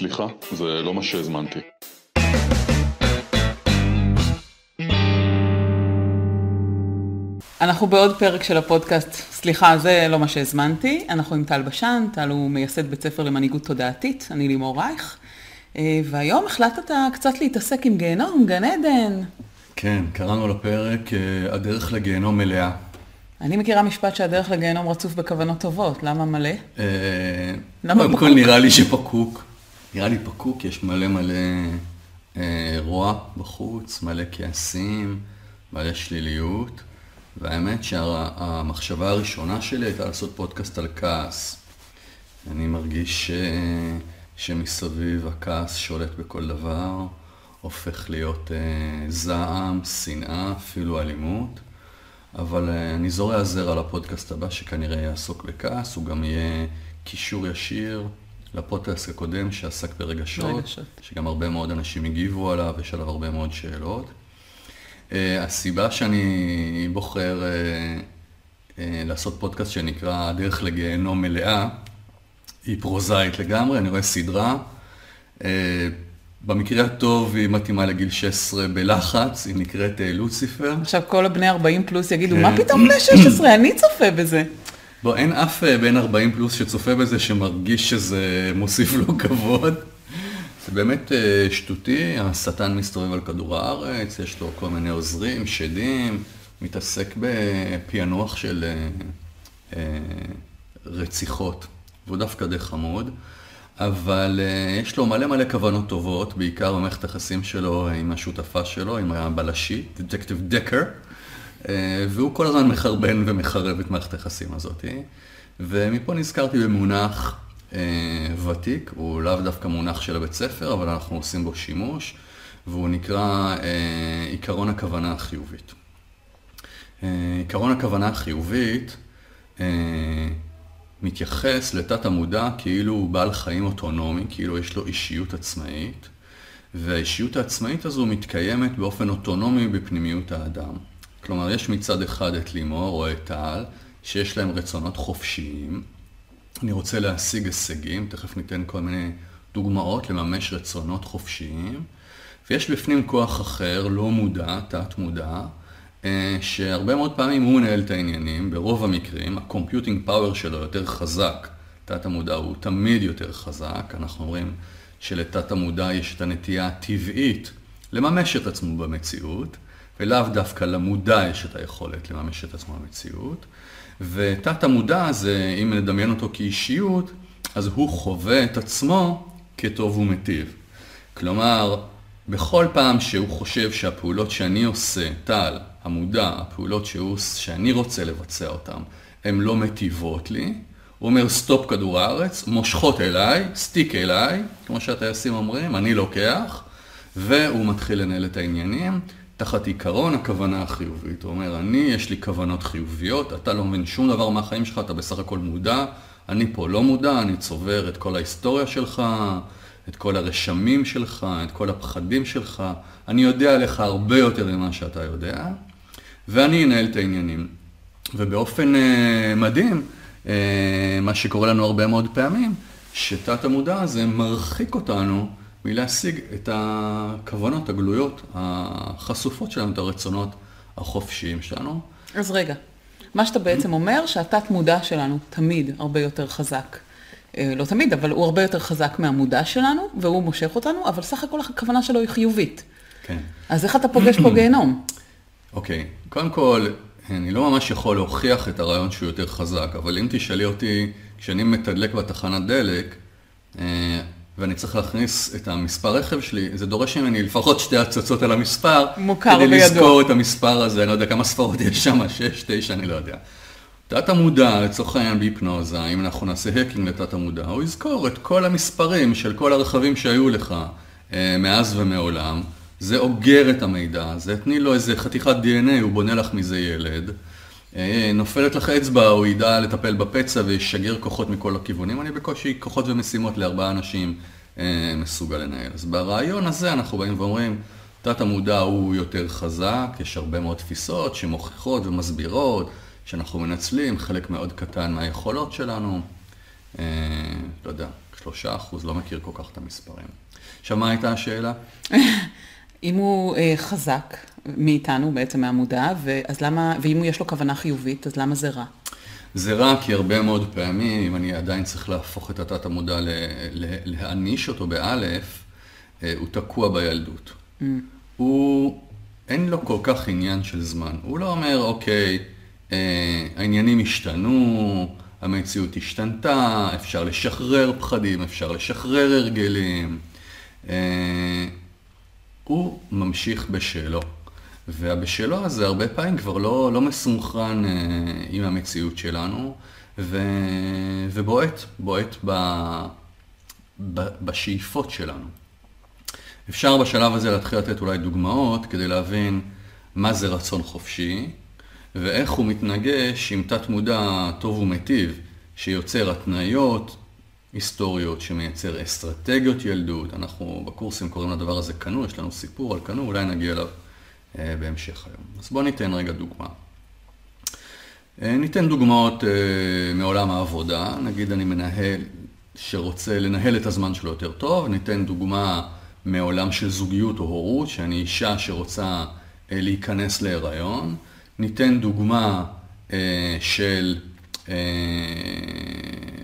סליחה, זה לא מה שהזמנתי. אנחנו בעוד פרק של הפודקאסט, סליחה, זה לא מה שהזמנתי. אנחנו עם טל בשן, טל הוא מייסד בית ספר למנהיגות תודעתית, אני לימור רייך. אה, והיום החלטת קצת להתעסק עם גיהנום, גן עדן. כן, קראנו לפרק אה, הדרך לגיהנום מלאה. אני מכירה משפט שהדרך לגיהנום רצוף בכוונות טובות, למה מלא? אה, למה קודם כל פקוק? נראה לי שפקוק. נראה לי פקוק, יש מלא מלא אה, רוע בחוץ, מלא כעסים, מלא שליליות. והאמת שהמחשבה הראשונה שלי הייתה לעשות פודקאסט על כעס. אני מרגיש אה, שמסביב הכעס שולט בכל דבר, הופך להיות אה, זעם, שנאה, אפילו אלימות. אבל אה, אני זורע זרע לפודקאסט הבא שכנראה יעסוק בכעס, הוא גם יהיה קישור ישיר לפודקאסט הקודם שעסק ברגשות, ברגשות. שגם הרבה מאוד אנשים הגיבו עליו, יש עליו הרבה מאוד שאלות. אה, הסיבה שאני בוחר אה, אה, לעשות פודקאסט שנקרא הדרך לגיהנום מלאה, היא פרוזאית לגמרי, אני רואה סדרה. אה, במקרה הטוב היא מתאימה לגיל 16 בלחץ, היא נקראת אה, לוציפר. עכשיו כל הבני 40 פלוס יגידו, כן. מה פתאום בני 16? אני צופה בזה. בוא, אין אף אה, בן 40 פלוס שצופה בזה שמרגיש שזה מוסיף לו כבוד. זה באמת אה, שטותי, השטן מסתובב על כדור הארץ, יש לו כל מיני עוזרים, שדים, מתעסק בפענוח של אה, רציחות, והוא דווקא די חמוד, אבל יש לו מלא מלא כוונות טובות, בעיקר במערכת היחסים שלו עם השותפה שלו, עם הבלשי, דטקטיב דקר. אה, והוא כל הזמן מחרבן ומחרב את מערכת היחסים הזאת. ומפה נזכרתי במונח אה, ותיק, הוא לאו דווקא מונח של הבית ספר, אבל אנחנו עושים בו שימוש, והוא נקרא אה, עיקרון הכוונה החיובית. עיקרון הכוונה החיובית מתייחס לתת המודע כאילו הוא בעל חיים אוטונומי, כאילו יש לו אישיות עצמאית, והאישיות העצמאית הזו מתקיימת באופן אוטונומי בפנימיות האדם. כלומר, יש מצד אחד את לימור או את טל, שיש להם רצונות חופשיים. אני רוצה להשיג הישגים, תכף ניתן כל מיני דוגמאות לממש רצונות חופשיים. ויש בפנים כוח אחר, לא מודע, תת מודע, אה, שהרבה מאוד פעמים הוא מנהל את העניינים, ברוב המקרים, ה-computing power שלו יותר חזק, תת המודע הוא תמיד יותר חזק, אנחנו אומרים שלתת המודע יש את הנטייה הטבעית לממש את עצמו במציאות, ולאו דווקא למודע יש את היכולת לממש את עצמו במציאות, ותת המודע הזה, אם נדמיין אותו כאישיות, אז הוא חווה את עצמו כטוב ומיטיב. כלומר, בכל פעם שהוא חושב שהפעולות שאני עושה, טל, המודע, הפעולות שהוא, שאני רוצה לבצע אותן, הן לא מטיבות לי, הוא אומר סטופ כדור הארץ, מושכות אליי, סטיק אליי, כמו שהטייסים אומרים, אני לוקח, והוא מתחיל לנהל את העניינים. תחת עיקרון הכוונה החיובית. הוא אומר, אני, יש לי כוונות חיוביות, אתה לא מבין שום דבר מהחיים שלך, אתה בסך הכל מודע, אני פה לא מודע, אני צובר את כל ההיסטוריה שלך, את כל הרשמים שלך, את כל הפחדים שלך, אני יודע עליך הרבה יותר ממה שאתה יודע, ואני אנהל את העניינים. ובאופן אה, מדהים, אה, מה שקורה לנו הרבה מאוד פעמים, שתת המודע הזה מרחיק אותנו מלהשיג את הכוונות הגלויות, החשופות שלנו, את הרצונות החופשיים שלנו. אז רגע, מה שאתה בעצם אומר, שהתת מודע שלנו תמיד הרבה יותר חזק. אה, לא תמיד, אבל הוא הרבה יותר חזק מהמודע שלנו, והוא מושך אותנו, אבל סך הכל הכוונה שלו היא חיובית. כן. אז איך אתה פוגש פה גיהנום? אוקיי, קודם כל, אני לא ממש יכול להוכיח את הרעיון שהוא יותר חזק, אבל אם תשאלי אותי, כשאני מתדלק בתחנת דלק, אה, ואני צריך להכניס את המספר רכב שלי, זה דורש ממני לפחות שתי הצצות על המספר. מוכר כדי וידוע. לזכור את המספר הזה, אני לא יודע כמה ספרות יש שם, שש, תשע, אני לא יודע. תת המודע, לצורך העניין בהיפנוזה, אם אנחנו נעשה האקינג לתת המודע, הוא יזכור את כל המספרים של כל הרכבים שהיו לך אה, מאז ומעולם. זה אוגר את המידע, זה תני לו איזה חתיכת DNA, הוא בונה לך מזה ילד. אה, נופלת לך אצבע, הוא ידע לטפל בפצע וישגר כוחות מכל הכיוונים. אני בקושי כוחות ומשימות לארבעה אנשים אה, מסוגל לנהל. אז ברעיון הזה אנחנו באים ואומרים, תת המודע הוא יותר חזק, יש הרבה מאוד תפיסות שמוכיחות ומסבירות שאנחנו מנצלים חלק מאוד קטן מהיכולות שלנו. אה, לא יודע, שלושה אחוז, לא מכיר כל כך את המספרים. עכשיו, מה הייתה השאלה? אם הוא אה, חזק מאיתנו, בעצם מהמודע, אז למה, ואם יש לו כוונה חיובית, אז למה זה רע? זה רע כי הרבה מאוד פעמים, אם אני עדיין צריך להפוך את התת המודע, להעניש אותו באלף, אה, הוא תקוע בילדות. Mm. הוא, אין לו כל כך עניין של זמן. הוא לא אומר, אוקיי, אה, העניינים השתנו, המציאות השתנתה, אפשר לשחרר פחדים, אפשר לשחרר הרגלים. אה, הוא ממשיך בשלו. והבשלו הזה הרבה פעמים כבר לא, לא מסונכרן אה, עם המציאות שלנו, ו, ובועט, בועט ב, ב, בשאיפות שלנו. אפשר בשלב הזה להתחיל לתת אולי דוגמאות כדי להבין מה זה רצון חופשי, ואיך הוא מתנגש עם תת מודע טוב ומיטיב, שיוצר התניות היסטוריות, שמייצר אסטרטגיות ילדות. אנחנו בקורסים קוראים לדבר הזה קנו, יש לנו סיפור על קנו, אולי נגיע אליו אה, בהמשך היום. אז בואו ניתן רגע דוגמה. אה, ניתן דוגמאות אה, מעולם העבודה, נגיד אני מנהל שרוצה לנהל את הזמן שלו יותר טוב, ניתן דוגמה מעולם של זוגיות או הורות, שאני אישה שרוצה להיכנס להיריון, ניתן דוגמה של,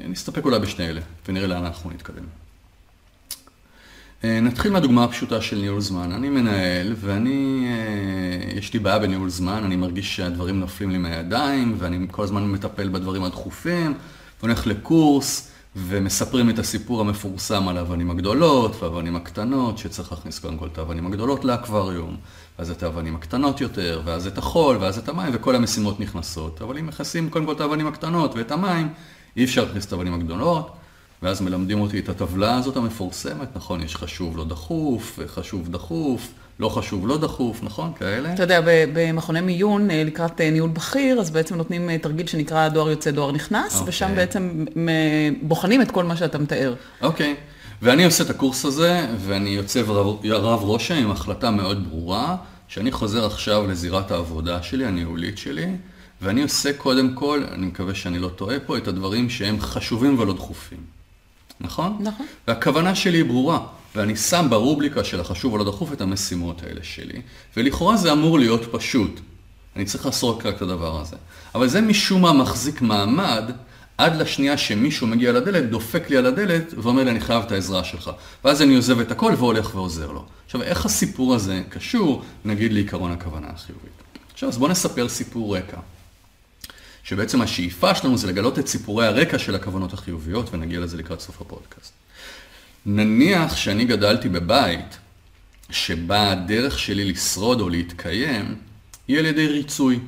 נסתפק אולי בשני אלה, ונראה לאן אנחנו נתקדם. אה, נתחיל מהדוגמה הפשוטה של ניהול זמן. אני מנהל ואני, אה, יש לי בעיה בניהול זמן, אני מרגיש שהדברים נופלים לי מהידיים ואני כל הזמן מטפל בדברים הדחופים, והולך לקורס ומספרים את הסיפור המפורסם על האבנים הגדולות והאבנים הקטנות, שצריך להכניס קודם כל את האבנים הגדולות לאקווריום, ואז את האבנים הקטנות יותר, ואז את החול, ואז את המים, וכל המשימות נכנסות. אבל אם מכסים קודם כל את האבנים הקטנות ואת המים, אי אפשר להכניס את האבנים הגדולות. ואז מלמדים אותי את הטבלה הזאת המפורסמת, נכון? יש חשוב לא דחוף, חשוב דחוף, לא חשוב לא דחוף, נכון? כאלה. אתה יודע, במכוני מיון אה, לקראת אה, ניהול בכיר, אז בעצם נותנים אה, תרגיל שנקרא דואר יוצא, דואר נכנס, okay. אוקיי. ושם בעצם בוחנים את כל מה שאתה מתאר. אוקיי. Okay. ואני עושה את הקורס הזה, ואני יוצא רב רושם עם החלטה מאוד ברורה, שאני חוזר עכשיו לזירת העבודה שלי, הניהולית שלי, ואני עושה קודם כל, אני מקווה שאני לא טועה פה, את הדברים שהם חשובים ולא דחופים. נכון? נכון. והכוונה שלי היא ברורה, ואני שם ברובריקה של החשוב או לא דחוף את המשימות האלה שלי, ולכאורה זה אמור להיות פשוט. אני צריך לעשות רק את הדבר הזה. אבל זה משום מה מחזיק מעמד עד לשנייה שמישהו מגיע לדלת, דופק לי על הדלת ואומר לי, אני חייב את העזרה שלך. ואז אני עוזב את הכל והולך ועוזר לו. עכשיו, איך הסיפור הזה קשור, נגיד, לעיקרון הכוונה החיובית? עכשיו, אז בואו נספר סיפור רקע. שבעצם השאיפה שלנו זה לגלות את סיפורי הרקע של הכוונות החיוביות, ונגיע לזה לקראת סוף הפודקאסט. נניח שאני גדלתי בבית, שבה הדרך שלי לשרוד או להתקיים, היא על ידי ריצוי.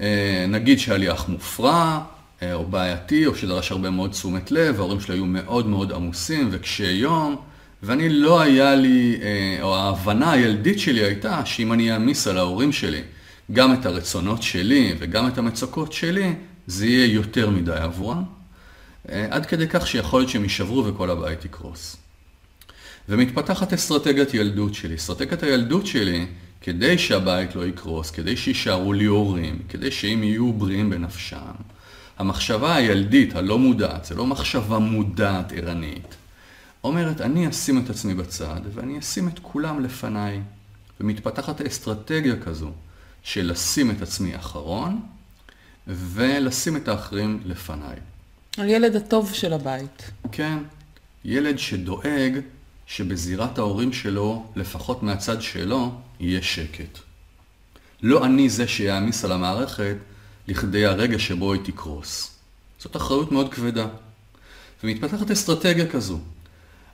אה, נגיד שהיה לי אח מופרע, אה, או בעייתי, או שדרש הרבה מאוד תשומת לב, ההורים שלי היו מאוד מאוד עמוסים וקשי יום, ואני לא היה לי, אה, או ההבנה הילדית שלי הייתה שאם אני אעמיס על ההורים שלי גם את הרצונות שלי וגם את המצוקות שלי, זה יהיה יותר מדי עבורם, אה, עד כדי כך שיכול להיות שהם יישברו וכל הבית יקרוס. ומתפתחת אסטרטגיית ילדות שלי. אסטרטגיית הילדות שלי, כדי שהבית לא יקרוס, כדי שיישארו לי הורים, כדי שהם יהיו בריאים בנפשם, המחשבה הילדית, הלא מודעת, זה לא מחשבה מודעת ערנית, אומרת, אני אשים את עצמי בצד ואני אשים את כולם לפניי. ומתפתחת אסטרטגיה כזו. של לשים את עצמי אחרון ולשים את האחרים לפניי. הילד הטוב של הבית. כן, ילד שדואג שבזירת ההורים שלו, לפחות מהצד שלו, יהיה שקט. לא אני זה שיעמיס על המערכת לכדי הרגע שבו היא תקרוס. זאת אחריות מאוד כבדה. ומתפתחת אסטרטגיה כזו.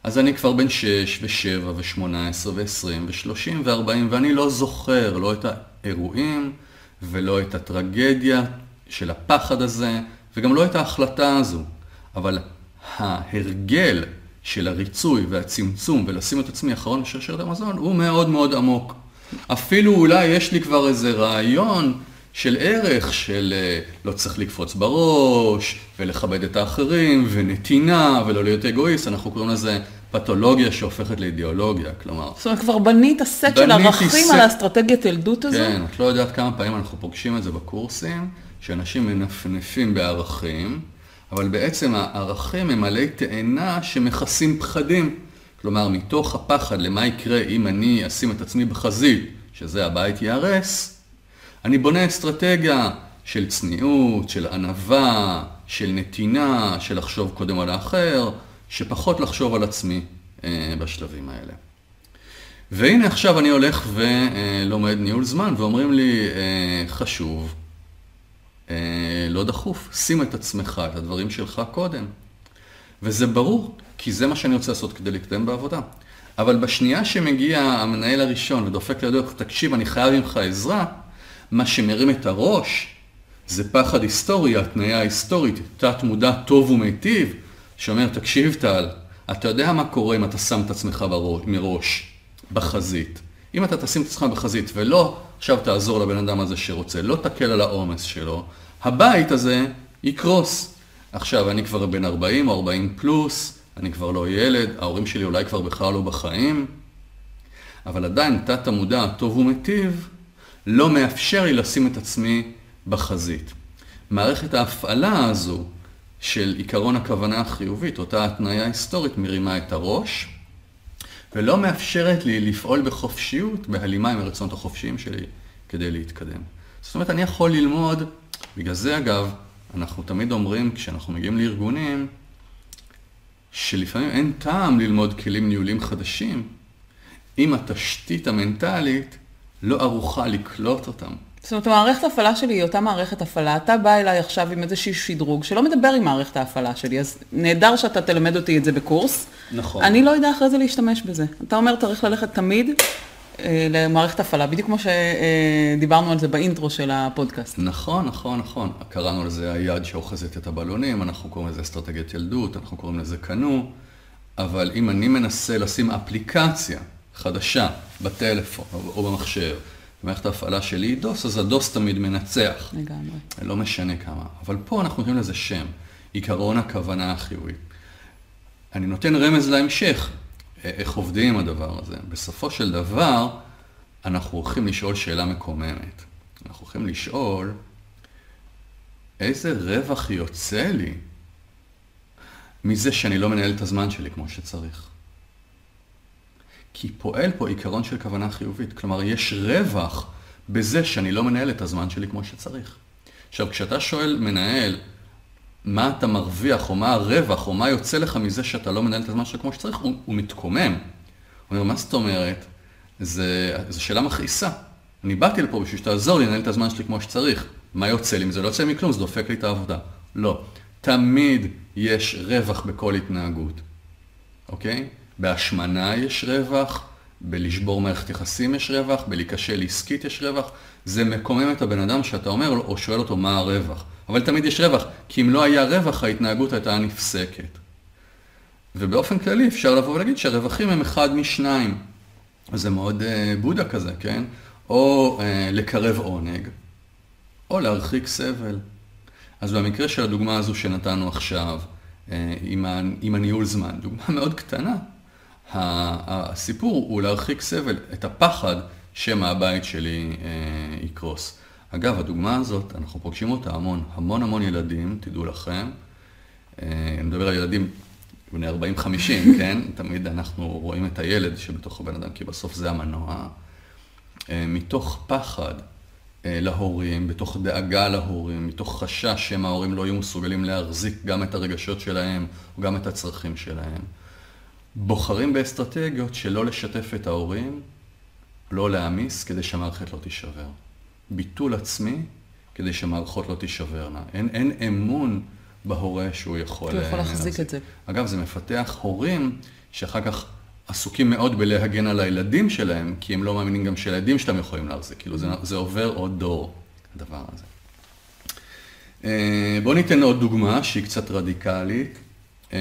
אז אני כבר בן 6 ו-7 ו-18 ו-20 ו-30 ו-40 ואני לא זוכר לא את האירועים ולא את הטרגדיה של הפחד הזה וגם לא את ההחלטה הזו. אבל ההרגל של הריצוי והצמצום ולשים את עצמי אחרון בשרשרת המזון הוא מאוד מאוד עמוק. אפילו אולי יש לי כבר איזה רעיון של ערך של אה, לא צריך לקפוץ בראש ולכבד את האחרים ונתינה ולא להיות אגואיסט, אנחנו קוראים לזה פתולוגיה שהופכת לאידיאולוגיה, כלומר... זאת אומרת, כבר בנית סט של ערכים סט... על האסטרטגיית ילדות הזו? כן, את לא יודעת כמה פעמים אנחנו פוגשים את זה בקורסים, שאנשים מנפנפים בערכים, אבל בעצם הערכים הם מלאי תאנה שמכסים פחדים. כלומר, מתוך הפחד למה יקרה אם אני אשים את עצמי בחזית, שזה הבית ייהרס, אני בונה אסטרטגיה של צניעות, של ענווה, של נתינה, של לחשוב קודם על האחר, שפחות לחשוב על עצמי אה, בשלבים האלה. והנה עכשיו אני הולך ולומד ניהול זמן, ואומרים לי, אה, חשוב, אה, לא דחוף, שים את עצמך, את הדברים שלך קודם. וזה ברור, כי זה מה שאני רוצה לעשות כדי להתקדם בעבודה. אבל בשנייה שמגיע המנהל הראשון ודופק לידו, תקשיב, אני חייב ממך עזרה, מה שמרים את הראש זה פחד היסטורי, התניה היסטורית, תת מודע טוב ומיטיב, שאומר, תקשיב טל, אתה יודע מה קורה אם אתה שם את עצמך מראש בחזית. אם אתה תשים את עצמך בחזית ולא עכשיו תעזור לבן אדם הזה שרוצה, לא תקל על העומס שלו, הבית הזה יקרוס. עכשיו, אני כבר בן 40 או 40 פלוס, אני כבר לא ילד, ההורים שלי אולי כבר בכלל לא בחיים, אבל עדיין תת המודע הטוב ומיטיב לא מאפשר לי לשים את עצמי בחזית. מערכת ההפעלה הזו של עיקרון הכוונה החיובית, אותה התניה היסטורית, מרימה את הראש, ולא מאפשרת לי לפעול בחופשיות, בהלימה עם הרצונות החופשיים שלי, כדי להתקדם. זאת אומרת, אני יכול ללמוד, בגלל זה אגב, אנחנו תמיד אומרים, כשאנחנו מגיעים לארגונים, שלפעמים אין טעם ללמוד כלים ניהולים חדשים, אם התשתית המנטלית לא ערוכה לקלוט אותם. זאת אומרת, המערכת ההפעלה שלי היא אותה מערכת הפעלה. אתה בא אליי עכשיו עם איזשהו שדרוג שלא מדבר עם מערכת ההפעלה שלי, אז נהדר שאתה תלמד אותי את זה בקורס. נכון. אני לא יודע אחרי זה להשתמש בזה. אתה אומר, צריך ללכת תמיד אה, למערכת הפעלה, בדיוק כמו שדיברנו על זה באינטרו של הפודקאסט. נכון, נכון, נכון. קראנו לזה היד שאוחזת את הבלונים, אנחנו קוראים לזה אסטרטגיית ילדות, אנחנו קוראים לזה קנו, אבל אם אני מנסה לשים אפליקציה חדשה בטלפון או במחשב, במערכת ההפעלה שלי היא דוס, אז הדוס תמיד מנצח. לגמרי. לא משנה כמה. אבל פה אנחנו נותנים לזה שם, עיקרון הכוונה החיובית. אני נותן רמז להמשך, איך עובדים עם הדבר הזה. בסופו של דבר, אנחנו הולכים לשאול שאלה מקוממת. אנחנו הולכים לשאול, איזה רווח יוצא לי מזה שאני לא מנהל את הזמן שלי כמו שצריך? כי פועל פה עיקרון של כוונה חיובית. כלומר, יש רווח בזה שאני לא מנהל את הזמן שלי כמו שצריך. עכשיו, כשאתה שואל מנהל, מה אתה מרוויח, או מה הרווח, או מה יוצא לך מזה שאתה לא מנהל את הזמן שלך כמו שצריך, הוא, הוא מתקומם. הוא אומר, מה זאת אומרת? זו שאלה מכעיסה. אני באתי לפה בשביל שתעזור לי לנהל את הזמן שלי כמו שצריך. מה יוצא לי? אם זה לא יוצא מכלום, זה דופק לי את העבודה. לא. תמיד יש רווח בכל התנהגות, אוקיי? בהשמנה יש רווח, בלשבור מערכת יחסים יש רווח, בלהיכשל עסקית יש רווח. זה מקומם את הבן אדם שאתה אומר לו, או שואל אותו מה הרווח. אבל תמיד יש רווח, כי אם לא היה רווח, ההתנהגות הייתה נפסקת. ובאופן כללי אפשר לבוא ולהגיד שהרווחים הם אחד משניים. זה מאוד uh, בודה כזה, כן? או uh, לקרב עונג, או להרחיק סבל. אז במקרה של הדוגמה הזו שנתנו עכשיו, uh, עם, ה, עם הניהול זמן, דוגמה מאוד קטנה, הסיפור הוא להרחיק סבל, את הפחד שמא הבית שלי אה, יקרוס. אגב, הדוגמה הזאת, אנחנו פוגשים אותה המון, המון המון ילדים, תדעו לכם, אה, אני מדבר על ילדים בני 40-50, כן? תמיד אנחנו רואים את הילד שבתוך הבן אדם, כי בסוף זה המנוע. אה, מתוך פחד אה, להורים, בתוך דאגה להורים, מתוך חשש שהם ההורים לא יהיו מסוגלים להחזיק גם את הרגשות שלהם, או גם את הצרכים שלהם. בוחרים באסטרטגיות שלא לשתף את ההורים, לא להעמיס, כדי שהמערכת לא תישבר. ביטול עצמי, כדי שהמערכות לא תישברנה. אין, אין אמון בהורה שהוא יכול... הוא יכול להחזיק את זה. אגב, זה מפתח הורים שאחר כך עסוקים מאוד בלהגן על הילדים שלהם, כי הם לא מאמינים גם שהילדים שלהם יכולים להחזיק. כאילו, זה, זה עובר עוד דור, הדבר הזה. אה, בואו ניתן עוד דוגמה שהיא קצת רדיקלית. אה,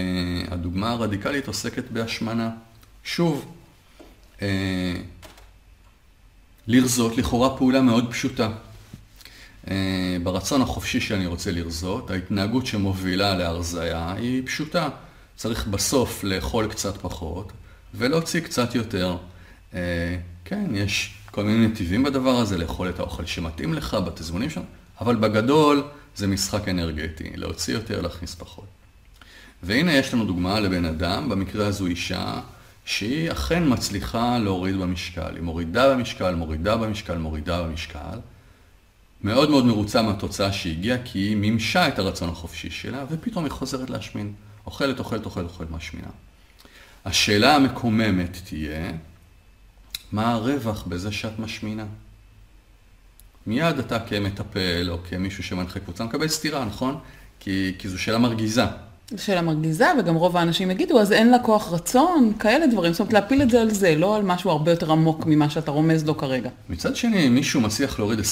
הדוגמה הרדיקלית עוסקת בהשמנה. שוב, אה, לרזות לכאורה פעולה מאוד פשוטה. אה, ברצון החופשי שאני רוצה לרזות, ההתנהגות שמובילה להרזייה היא פשוטה. צריך בסוף לאכול קצת פחות ולהוציא קצת יותר. כן, יש כל מיני נתיבים בדבר הזה, לאכול את האוכל שמתאים לך, בתזמונים שלנו, אבל בגדול זה משחק אנרגטי, להוציא יותר, להכניס פחות. והנה יש לנו דוגמה לבן אדם, במקרה הזו אישה, שהיא אכן מצליחה להוריד במשקל. היא מורידה במשקל, מורידה במשקל, מורידה במשקל. מאוד מאוד מרוצה מהתוצאה שהגיעה, כי היא מימשה את הרצון החופשי שלה, ופתאום היא חוזרת להשמין. אוכלת, אוכלת, אוכלת, אוכלת, משמינה. השאלה המקוממת תהיה, מה הרווח בזה שאת משמינה? מיד אתה כמטפל או כמישהו שמנחה קבוצה מקבל סתירה, נכון? כי, כי זו שאלה מרגיזה. שאלה מרגיזה, וגם רוב האנשים יגידו, אז אין לה כוח רצון, כאלה דברים. זאת אומרת, להפיל את זה על זה, לא על משהו הרבה יותר עמוק ממה שאתה רומז לו כרגע. מצד שני, אם מישהו מצליח להוריד 20-30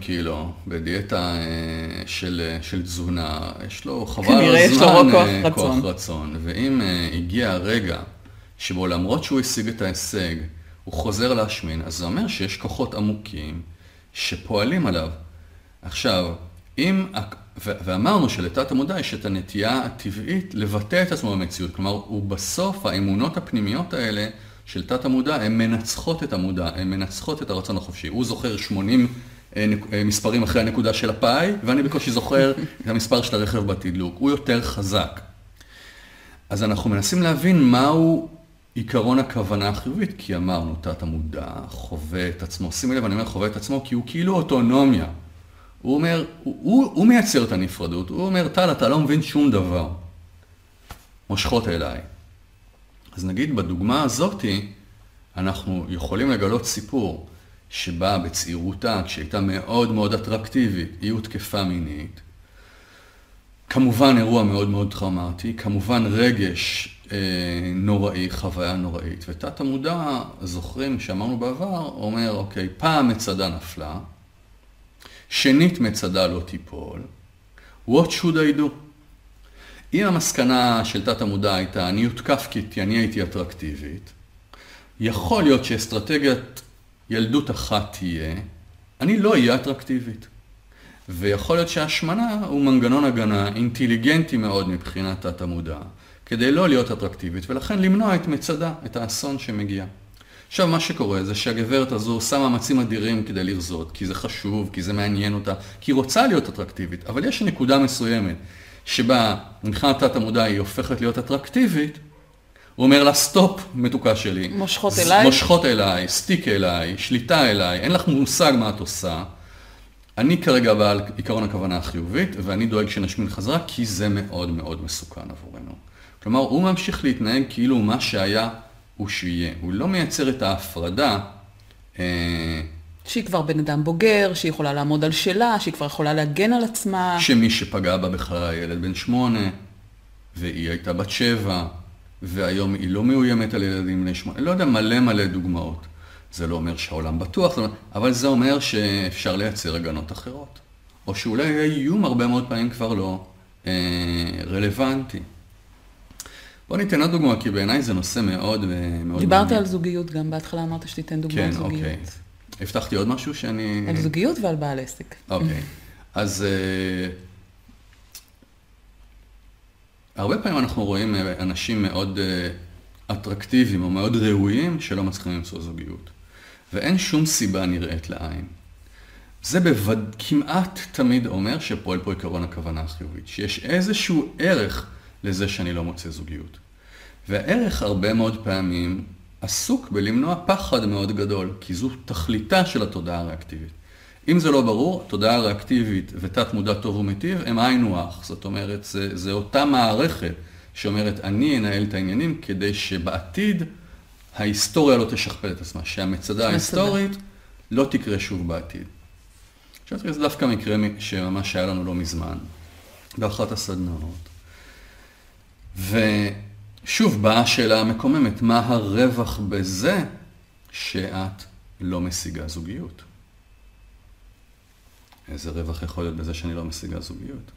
קילו בדיאטה אה, של, אה, של תזונה, יש לו חבל כנראה יש לו הזמן כוח אה, רצון. כוח רצון. ואם הגיע הרגע שבו למרות שהוא השיג את ההישג, הוא חוזר להשמין, אז זה אומר שיש כוחות עמוקים שפועלים עליו. עכשיו, אם, ואמרנו שלתת המודע יש את הנטייה הטבעית לבטא את עצמו במציאות, כלומר, הוא בסוף, האמונות הפנימיות האלה של תת המודע, הן מנצחות את המודע, הן מנצחות את הרצון החופשי. הוא זוכר 80 אה, אה, מספרים אחרי הנקודה של הפאי, ואני בקושי זוכר את המספר של הרכב בתדלוק. הוא יותר חזק. אז אנחנו מנסים להבין מהו עיקרון הכוונה החיובית, כי אמרנו, תת המודע חווה את עצמו, שימי לב, אני אומר חווה את עצמו, כי הוא כאילו אוטונומיה. הוא אומר, הוא, הוא, הוא מייצר את הנפרדות, הוא אומר, טל, אתה לא מבין שום דבר. מושכות אליי. אז נגיד בדוגמה הזאתי, אנחנו יכולים לגלות סיפור שבה בצעירותה, כשהייתה מאוד מאוד אטרקטיבית, היא הותקפה מינית. כמובן אירוע מאוד מאוד טראומטי, כמובן רגש אה, נוראי, חוויה נוראית, ותת המודע, זוכרים שאמרנו בעבר, אומר, אוקיי, פעם מצדה נפלה, שנית מצדה לא תיפול, what should I do? אם המסקנה של תת המודע הייתה, אני הותקף כי אני הייתי אטרקטיבית, יכול להיות שאסטרטגיית ילדות אחת תהיה, אני לא אהיה אטרקטיבית. ויכול להיות שהשמנה הוא מנגנון הגנה אינטליגנטי מאוד מבחינת תת המודע, כדי לא להיות אטרקטיבית, ולכן למנוע את מצדה, את האסון שמגיע. עכשיו, מה שקורה זה שהגברת הזו עושה מאמצים אדירים כדי לרזות, כי זה חשוב, כי זה מעניין אותה, כי היא רוצה להיות אטרקטיבית, אבל יש נקודה מסוימת שבה מבחינת תת המודע היא הופכת להיות אטרקטיבית, הוא אומר לה, סטופ, מתוקה שלי. מושכות אליי. מושכות אליי, סטיק אליי, שליטה אליי, אין לך מושג מה את עושה. אני כרגע בעל עיקרון הכוונה החיובית, ואני דואג שנשמין חזרה, כי זה מאוד מאוד מסוכן עבורנו. כלומר, הוא ממשיך להתנהג כאילו מה שהיה הוא שיהיה. הוא לא מייצר את ההפרדה. אה, שהיא כבר בן אדם בוגר, שהיא יכולה לעמוד על שלה, שהיא כבר יכולה להגן על עצמה. שמי שפגע בה בכלל היה ילד בן שמונה, והיא הייתה בת שבע, והיום היא לא מאוימת על ילדים בני שמונה, לא יודע, מלא מלא דוגמאות. זה לא אומר שהעולם בטוח, אבל זה אומר שאפשר לייצר הגנות אחרות. או שאולי האיום הרבה מאוד פעמים כבר לא אה, רלוונטי. בוא ניתן עוד דוגמה, כי בעיניי זה נושא מאוד אה, מאוד דיברת מעניין. על זוגיות גם, בהתחלה אמרת שתיתן דוגמאות כן, זוגיות. אוקיי. הבטחתי עוד משהו שאני... על זוגיות ועל בעל עסק. אוקיי. אז אה, הרבה פעמים אנחנו רואים אה, אנשים מאוד אטרקטיביים או מאוד ראויים שלא מצליחים למצוא זוגיות. ואין שום סיבה נראית לעין. זה בווד... כמעט תמיד אומר שפועל פה עקרון הכוונה החיובית, שיש איזשהו ערך לזה שאני לא מוצא זוגיות. והערך הרבה מאוד פעמים עסוק בלמנוע פחד מאוד גדול, כי זו תכליתה של התודעה הריאקטיבית. אם זה לא ברור, תודעה ריאקטיבית ותת מודע טוב ומיטיב הם היינו הך. זאת אומרת, זה, זה אותה מערכת שאומרת, אני אנהל את העניינים כדי שבעתיד ההיסטוריה לא תשכפל את עצמה, שהמצדה ההיסטורית לא תקרה שוב בעתיד. עכשיו תראה, זה דווקא מקרה שממש היה לנו לא מזמן, באחת הסדנאות. ושוב באה השאלה המקוממת, מה הרווח בזה שאת לא משיגה זוגיות? איזה רווח יכול להיות בזה שאני לא משיגה זוגיות?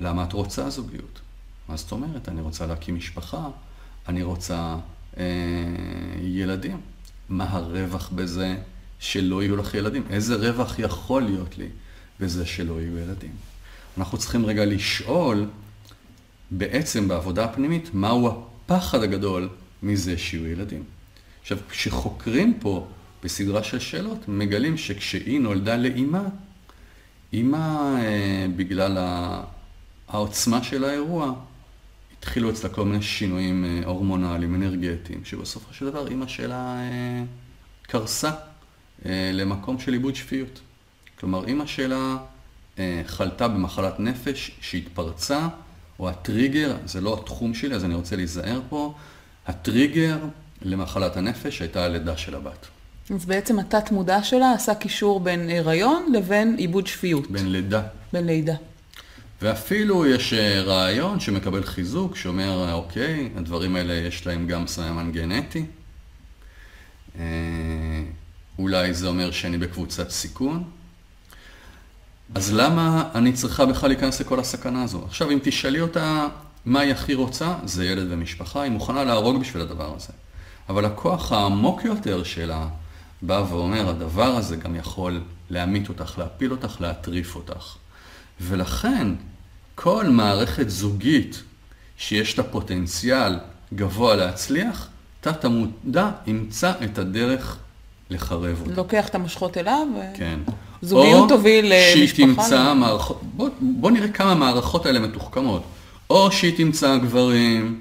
למה את רוצה זוגיות? מה זאת אומרת? אני רוצה להקים משפחה, אני רוצה אה, ילדים. מה הרווח בזה שלא יהיו לך ילדים? איזה רווח יכול להיות לי בזה שלא יהיו ילדים? אנחנו צריכים רגע לשאול, בעצם בעבודה הפנימית, מהו הפחד הגדול מזה שיהיו ילדים. עכשיו, כשחוקרים פה בסדרה של שאלות, מגלים שכשהיא נולדה לאימה, אמא, בגלל העוצמה של האירוע, התחילו אצלה כל מיני שינויים אה, הורמונליים, אנרגטיים, שבסופו של דבר אימא שלה אה, קרסה אה, למקום של איבוד שפיות. כלומר, אימא שלה חלתה במחלת נפש שהתפרצה, או הטריגר, זה לא התחום שלי, אז אני רוצה להיזהר פה, הטריגר למחלת הנפש הייתה הלידה של הבת. אז בעצם התת מודע שלה עשה קישור בין הריון לבין איבוד שפיות. בין לידה. בין לידה. ואפילו יש אה, רעיון שמקבל חיזוק, שאומר, אוקיי, הדברים האלה יש להם גם סממן גנטי. אה, אולי זה אומר שאני בקבוצת סיכון. אז למה אני צריכה בכלל להיכנס לכל הסכנה הזו? עכשיו, אם תשאלי אותה מה היא הכי רוצה, זה ילד ומשפחה, היא מוכנה להרוג בשביל הדבר הזה. אבל הכוח העמוק יותר שלה בא ואומר, הדבר הזה גם יכול להמית אותך, להפיל אותך, להטריף אותך. ולכן, כל מערכת זוגית שיש לה פוטנציאל גבוה להצליח, תת המודע ימצא את הדרך לחרב אותה. לוקח את המושכות אליו, כן. זוגיות תוביל למשפחה. או שהיא תמצא מערכות, בוא, בוא נראה כמה מערכות האלה מתוחכמות. או שהיא תמצא גברים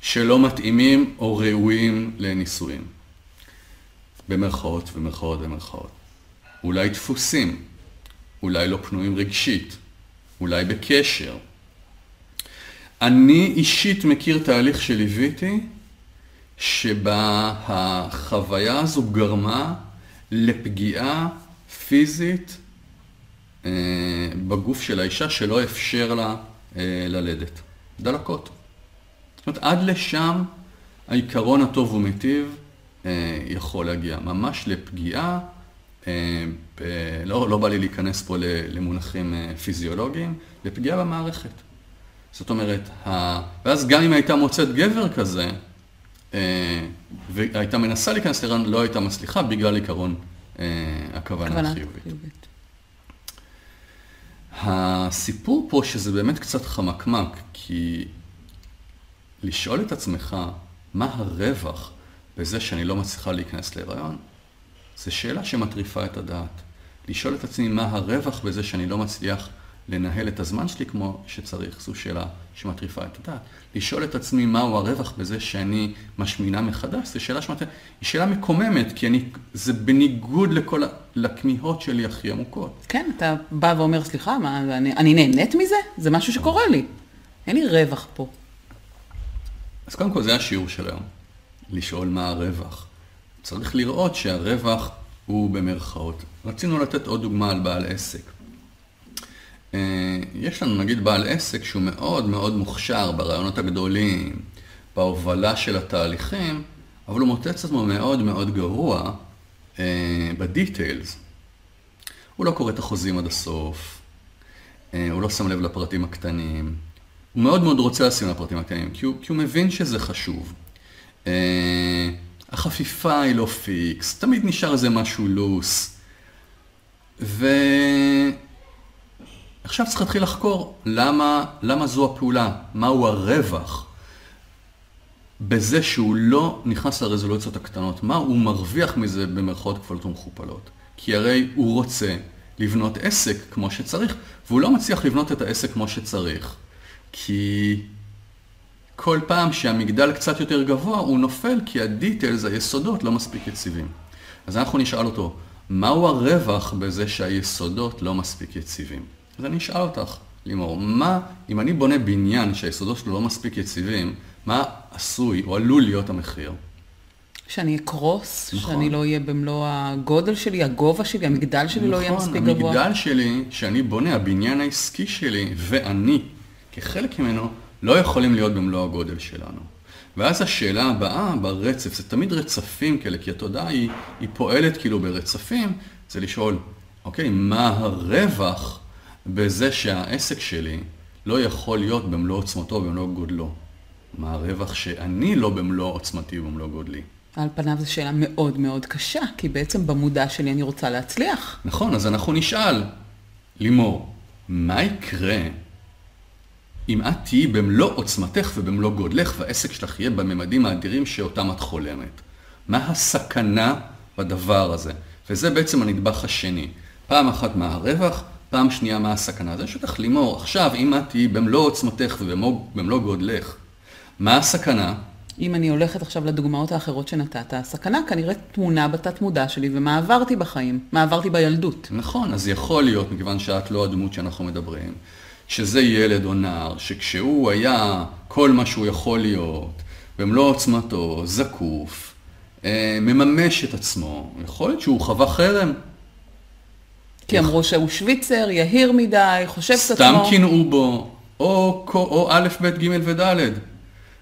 שלא מתאימים או ראויים לנישואים. במרכאות ומרכאות ומרכאות. אולי דפוסים, אולי לא פנויים רגשית, אולי בקשר. אני אישית מכיר תהליך שליוויתי, שבה החוויה הזו גרמה לפגיעה פיזית אה, בגוף של האישה שלא אפשר לה אה, ללדת. דלקות. זאת אומרת, עד לשם העיקרון הטוב ומיטיב אה, יכול להגיע. ממש לפגיעה לא, לא בא לי להיכנס פה למונחים פיזיולוגיים, לפגיעה במערכת. זאת אומרת, ה... ואז גם אם הייתה מוצאת גבר כזה, והייתה מנסה להיכנס להיריון, לא הייתה מצליחה בגלל עיקרון הכוונה החיובית. חיובית. הסיפור פה שזה באמת קצת חמקמק, כי לשאול את עצמך מה הרווח בזה שאני לא מצליחה להיכנס להיריון, זו שאלה שמטריפה את הדעת. לשאול את עצמי מה הרווח בזה שאני לא מצליח לנהל את הזמן שלי כמו שצריך, זו שאלה שמטריפה את הדעת. לשאול את עצמי מהו הרווח בזה שאני משמינה מחדש, זו שאלה שמטריפה, היא שאלה מקוממת, כי אני, זה בניגוד לכל, לכמיהות שלי הכי עמוקות. כן, אתה בא ואומר, סליחה, מה, אני, אני נהנית מזה? זה משהו שקורה לי. אין לי רווח פה. אז קודם כל זה השיעור של היום, לשאול מה הרווח. צריך לראות שהרווח הוא במרכאות. רצינו לתת עוד דוגמה על בעל עסק. אה, יש לנו נגיד בעל עסק שהוא מאוד מאוד מוכשר ברעיונות הגדולים, בהובלה של התהליכים, אבל הוא מוצא את עצמו מאוד מאוד גרוע אה, בדיטיילס. הוא לא קורא את החוזים עד הסוף, אה, הוא לא שם לב לפרטים הקטנים, הוא מאוד מאוד רוצה לשים לפרטים הקטנים, כי הוא, כי הוא מבין שזה חשוב. החפיפה היא לא פיקס, תמיד נשאר איזה משהו לוס. ועכשיו צריך להתחיל לחקור למה, למה זו הפעולה, מהו הרווח בזה שהוא לא נכנס לרזולוציות הקטנות, מה הוא מרוויח מזה במרכאות כפולות ומכופלות. כי הרי הוא רוצה לבנות עסק כמו שצריך, והוא לא מצליח לבנות את העסק כמו שצריך, כי כל פעם שהמגדל קצת יותר גבוה, הוא נופל כי הדיטלס, היסודות, לא מספיק יציבים. אז אנחנו נשאל אותו, מהו הרווח בזה שהיסודות לא מספיק יציבים? אז אני אשאל אותך, לימור, מה, אם אני בונה בניין שהיסודות שלו לא מספיק יציבים, מה עשוי או עלול להיות המחיר? שאני אקרוס, נכון. שאני לא אהיה במלוא הגודל שלי, הגובה שלי, המגדל שלי נכון, לא יהיה מספיק המגדל גבוה. נכון, המגדל שלי, שאני בונה, הבניין העסקי שלי, ואני, כחלק ממנו, לא יכולים להיות במלוא הגודל שלנו. ואז השאלה הבאה ברצף, זה תמיד רצפים כאלה, כי התודעה היא, היא פועלת כאילו ברצפים, זה לשאול, אוקיי, מה הרווח בזה שהעסק שלי לא יכול להיות במלוא עוצמתו ובמלוא גודלו? מה הרווח שאני לא במלוא עוצמתי ובמלוא גודלי? על פניו זו שאלה מאוד מאוד קשה, כי בעצם במודע שלי אני רוצה להצליח. נכון, אז אנחנו נשאל, לימור, מה יקרה אם את תהיי במלוא עוצמתך ובמלוא גודלך והעסק שלך יהיה בממדים האדירים שאותם את חולמת. מה הסכנה בדבר הזה? וזה בעצם הנדבך השני. פעם אחת מה הרווח, פעם שנייה, מה הסכנה? זה שלך לימור, עכשיו, אם את תהיי במלוא עוצמתך ובמלוא גודלך, מה הסכנה? אם אני הולכת עכשיו לדוגמאות האחרות שנתת, הסכנה כנראה תמונה בתת מודע שלי ומה עברתי בחיים, מה עברתי בילדות. נכון, אז יכול להיות, מכיוון שאת לא הדמות שאנחנו מדברים, שזה ילד או נער, שכשהוא היה כל מה שהוא יכול להיות, במלוא עוצמתו, זקוף, אה, מממש את עצמו, יכול להיות שהוא חווה חרם. כי אמרו שהוא שוויצר, יהיר מדי, חושב את עצמו. סתם קינאו בו, או, או א', ב', ג' וד'.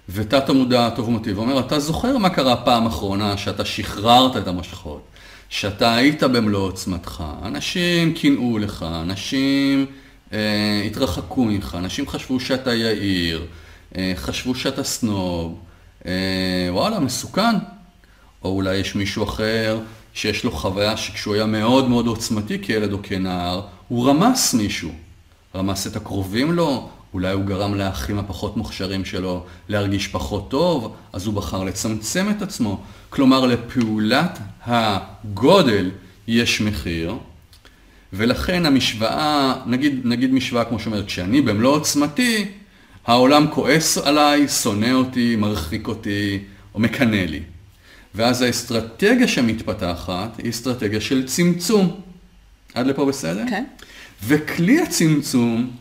ותת המודע הטוב אומר, אתה זוכר מה קרה פעם אחרונה שאתה שחררת את המשכות, שאתה היית במלוא עוצמתך, אנשים קינאו לך, אנשים אה, התרחקו ממך, אנשים חשבו שאתה יאיר, אה, חשבו שאתה סנוב, אה, וואלה, מסוכן. או אולי יש מישהו אחר שיש לו חוויה שכשהוא היה מאוד מאוד עוצמתי כילד או כנער, הוא רמס מישהו. רמס את הקרובים לו, אולי הוא גרם לאחים הפחות מוכשרים שלו להרגיש פחות טוב, אז הוא בחר לצמצם את עצמו. כלומר, לפעולת הגודל יש מחיר, ולכן המשוואה, נגיד, נגיד משוואה כמו שאומרת, כשאני במלוא עוצמתי, העולם כועס עליי, שונא אותי, מרחיק אותי, או מקנא לי. ואז האסטרטגיה שמתפתחת היא אסטרטגיה של צמצום. עד לפה בסדר? כן. וכלי הצמצום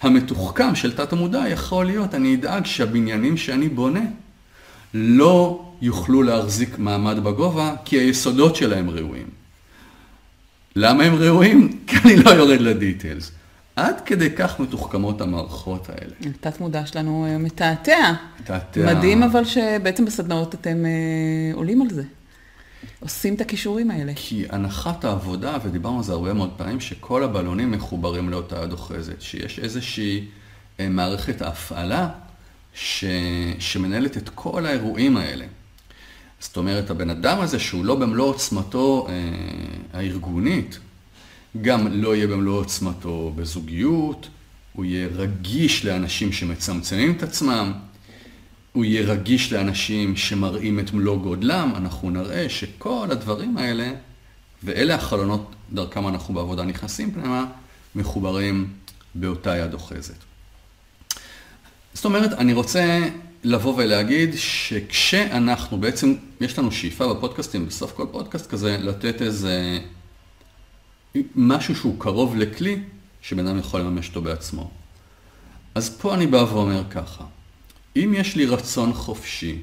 המתוחכם של תת המודע יכול להיות, אני אדאג שהבניינים שאני בונה לא יוכלו להחזיק מעמד בגובה, כי היסודות שלהם ראויים. למה הם ראויים? כי אני לא יורד לדיטיילס. עד כדי כך מתוחכמות המערכות האלה. תת מודע שלנו אה, מתעתע. מתעתע. מדהים אבל שבעצם בסדנאות אתם אה, עולים על זה. עושים את הכישורים האלה. כי הנחת העבודה, ודיברנו על זה הרבה מאוד פעמים, שכל הבלונים מחוברים לאותה יד אוחזת, שיש איזושהי אה, מערכת הפעלה ש... שמנהלת את כל האירועים האלה. זאת אומרת, הבן אדם הזה שהוא לא במלוא עוצמתו אה, הארגונית, גם לא יהיה במלוא עוצמתו בזוגיות, הוא יהיה רגיש לאנשים שמצמצמים את עצמם, הוא יהיה רגיש לאנשים שמראים את מלוא גודלם, אנחנו נראה שכל הדברים האלה, ואלה החלונות דרכם אנחנו בעבודה נכנסים פנימה, מחוברים באותה יד אוחזת. זאת אומרת, אני רוצה לבוא ולהגיד שכשאנחנו, בעצם יש לנו שאיפה בפודקאסטים, בסוף כל פודקאסט כזה, לתת איזה משהו שהוא קרוב לכלי, שבן אדם יכול לממש אותו בעצמו. אז פה אני בא ואומר ככה, אם יש לי רצון חופשי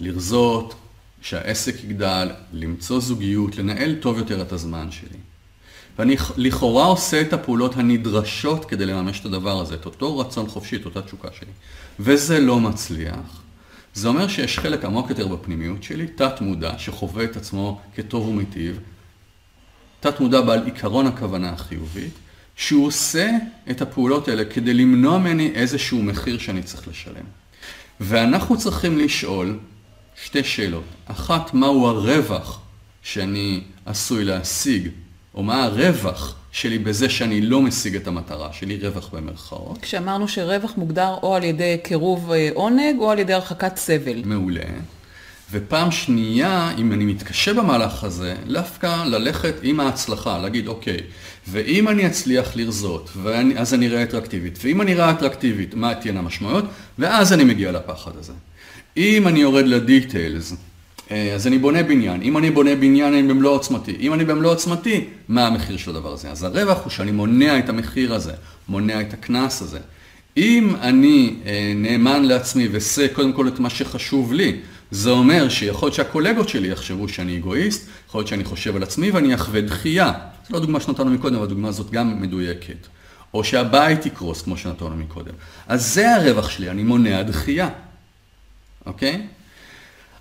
לרזות, שהעסק יגדל, למצוא זוגיות, לנהל טוב יותר את הזמן שלי, ואני לכאורה עושה את הפעולות הנדרשות כדי לממש את הדבר הזה, את אותו רצון חופשי, את אותה תשוקה שלי, וזה לא מצליח, זה אומר שיש חלק עמוק יותר בפנימיות שלי, תת מודע, שחווה את עצמו כטוב ומיטיב, תת מודע בעל עיקרון הכוונה החיובית, שהוא עושה את הפעולות האלה כדי למנוע ממני איזשהו מחיר שאני צריך לשלם. ואנחנו צריכים לשאול שתי שאלות. אחת, מהו הרווח שאני עשוי להשיג, או מה הרווח שלי בזה שאני לא משיג את המטרה שלי, רווח במרכאות. כשאמרנו שרווח מוגדר או על ידי קירוב אה, עונג או על ידי הרחקת סבל. מעולה. ופעם שנייה, אם אני מתקשה במהלך הזה, דווקא ללכת עם ההצלחה, להגיד, אוקיי, ואם אני אצליח לרזות, ואני, אז אני אראה אטרקטיבית, ואם אני אראה אטרקטיבית, מה תהיינה המשמעויות, ואז אני מגיע לפחד הזה. אם אני יורד לדיטיילס, אה, אז אני בונה בניין. אם אני בונה בניין, אני במלוא עוצמתי. אם אני במלוא עוצמתי, מה המחיר של הדבר הזה? אז הרווח הוא שאני מונע את המחיר הזה, מונע את הקנס הזה. אם אני אה, נאמן לעצמי ועושה קודם כל את מה שחשוב לי, זה אומר שיכול להיות שהקולגות שלי יחשבו שאני אגואיסט, יכול להיות שאני חושב על עצמי ואני אחווה דחייה. זו לא דוגמה שנתנו מקודם, אבל הדוגמה הזאת גם מדויקת. או שהבית יקרוס, כמו שנתנו מקודם. אז זה הרווח שלי, אני מונע דחייה, אוקיי?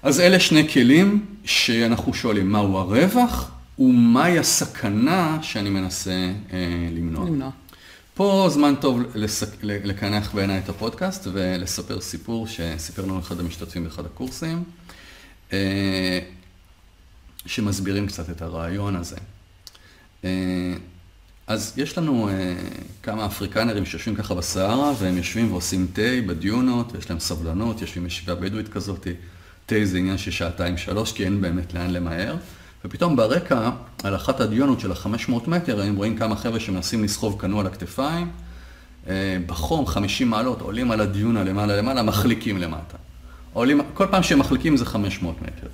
אז אלה שני כלים שאנחנו שואלים, מהו הרווח ומהי הסכנה שאני מנסה אה, למנוע. למנוע. פה זמן טוב לסק... לקנח בעיניי את הפודקאסט ולספר סיפור שסיפר לנו אחד המשתתפים באחד הקורסים, אה, שמסבירים קצת את הרעיון הזה. אה, אז יש לנו אה, כמה אפריקנרים שיושבים ככה בסהרה, והם יושבים ועושים תה בדיונות, ויש להם סבלנות, יושבים ישיבה בדואית כזאת, תה זה עניין של שעתיים שלוש, כי אין באמת לאן למהר, ופתאום ברקע על אחת הדיונות של ה-500 מטר, הם רואים כמה חבר'ה שמנסים לסחוב קנו על הכתפיים, אה, בחום, 50 מעלות, עולים על הדיונה למעלה למעלה, מחליקים למטה. עולים, כל פעם שהם מחליקים זה 500 מטר.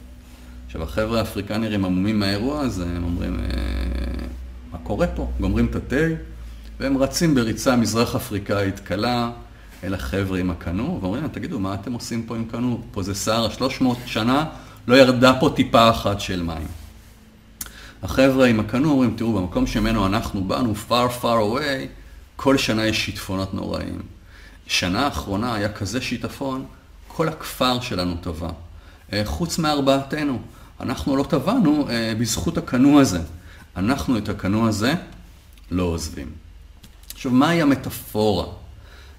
עכשיו, החבר'ה האפריקנרים עמומים מהאירוע הזה, הם אומרים, אה, מה קורה פה? גומרים את התה, והם רצים בריצה מזרח אפריקאית קלה אל החבר'ה עם הקנו, ואומרים להם, תגידו, מה אתם עושים פה עם קנו? פה זה סערה, 300 שנה לא ירדה פה טיפה אחת של מים. החבר'ה עם הקנו אומרים, תראו, במקום שממנו אנחנו באנו, far far away, כל שנה יש שיטפונות נוראים. שנה האחרונה היה כזה שיטפון, כל הכפר שלנו טבע. אה, חוץ מארבעתנו. אנחנו לא טבענו אה, בזכות הקנו הזה. אנחנו את הקנו הזה לא עוזבים. עכשיו, מהי המטאפורה?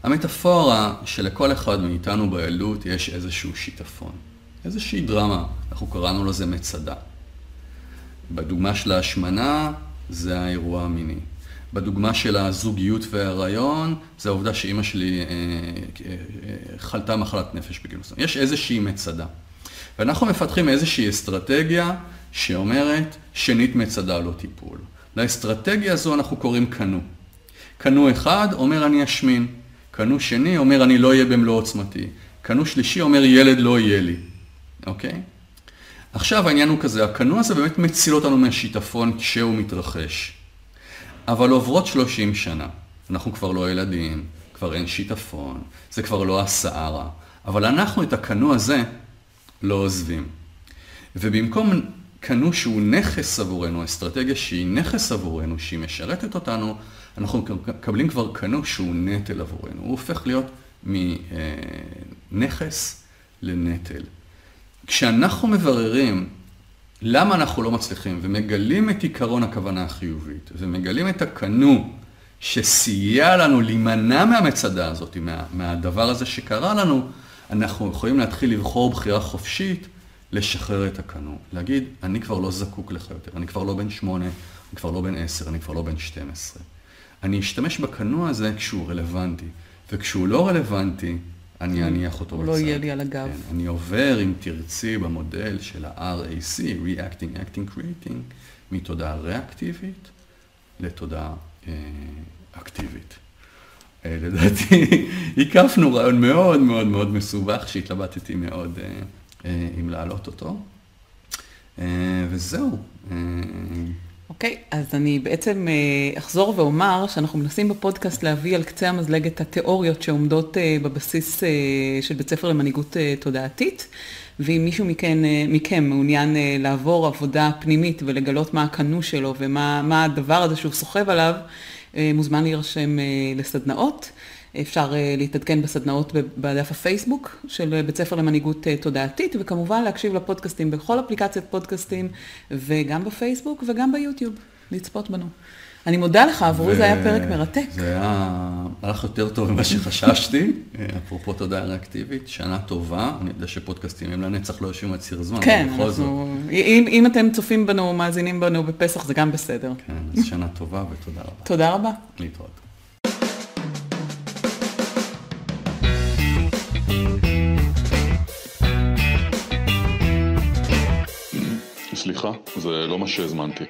המטאפורה שלכל אחד מאיתנו בילדות יש איזשהו שיטפון, איזושהי דרמה, אנחנו קראנו לזה מצדה. בדוגמה של ההשמנה זה האירוע המיני. בדוגמה של הזוגיות וההיריון, זה העובדה שאימא שלי אה, אה, חלתה מחלת נפש בגיל מסוים. יש איזושהי מצדה. ואנחנו מפתחים איזושהי אסטרטגיה שאומרת, שנית מצדה לא טיפול. לאסטרטגיה הזו אנחנו קוראים קנו. קנו אחד אומר אני אשמין, קנו שני אומר אני לא אהיה במלוא עוצמתי, קנו שלישי אומר ילד לא יהיה לי, אוקיי? עכשיו העניין הוא כזה, הקנו הזה באמת מציל אותנו מהשיטפון כשהוא מתרחש. אבל עוברות 30 שנה, אנחנו כבר לא ילדים, כבר אין שיטפון, זה כבר לא הסערה, אבל אנחנו את הקנו הזה לא עוזבים. ובמקום קנו שהוא נכס עבורנו, אסטרטגיה שהיא נכס עבורנו, שהיא משרתת אותנו, אנחנו מקבלים כבר קנו שהוא נטל עבורנו. הוא הופך להיות מנכס לנטל. כשאנחנו מבררים למה אנחנו לא מצליחים ומגלים את עיקרון הכוונה החיובית ומגלים את הקנו שסייע לנו להימנע מהמצדה הזאת, מה, מהדבר הזה שקרה לנו, אנחנו יכולים להתחיל לבחור בחירה חופשית, לשחרר את הקנו. להגיד, אני כבר לא זקוק לך יותר, אני כבר לא בן שמונה, אני כבר לא בן עשר, אני כבר לא בן שתים עשרה. אני אשתמש בקנו הזה כשהוא רלוונטי, וכשהוא לא רלוונטי, אני אניח אותו בצד. הוא לא יהיה לי על הגב. כן, אני עובר, אם תרצי, במודל של ה-RAC, Reacting, Acting, Creating, מתודעה ריאקטיבית לתודעה אה, אקטיבית. אה, לדעתי, הקפנו רעיון מאוד מאוד מאוד מסובך, שהתלבטתי מאוד אה, אה, אם להעלות אותו. אה, וזהו. אה, אוקיי, okay, אז אני בעצם אה, אחזור ואומר שאנחנו מנסים בפודקאסט להביא על קצה המזלג את התיאוריות שעומדות אה, בבסיס אה, של בית ספר למנהיגות תודעתית, ואם מישהו מכן, מכם מעוניין לעבור עבודה פנימית ולגלות מה הקנו שלו ומה הדבר הזה שהוא סוחב עליו, מוזמן להירשם לסדנאות. אפשר להתעדכן בסדנאות בדף הפייסבוק של בית ספר למנהיגות תודעתית, וכמובן להקשיב לפודקאסטים בכל אפליקציית פודקאסטים, וגם בפייסבוק וגם ביוטיוב, לצפות בנו. אני מודה לך, עבורי זה היה פרק מרתק. זה היה, הלך יותר טוב ממה שחששתי, אפרופו תודעה ריאקטיבית, שנה טובה, אני יודע שפודקאסטים הם לנצח לא יושבים על ציר זמן, כן, אנחנו, אם, אם אתם צופים בנו, מאזינים בנו בפסח, זה גם בסדר. כן, אז שנה טובה ותודה רבה. תודה רבה. להתראות. סליחה, זה לא מה שהזמנתי.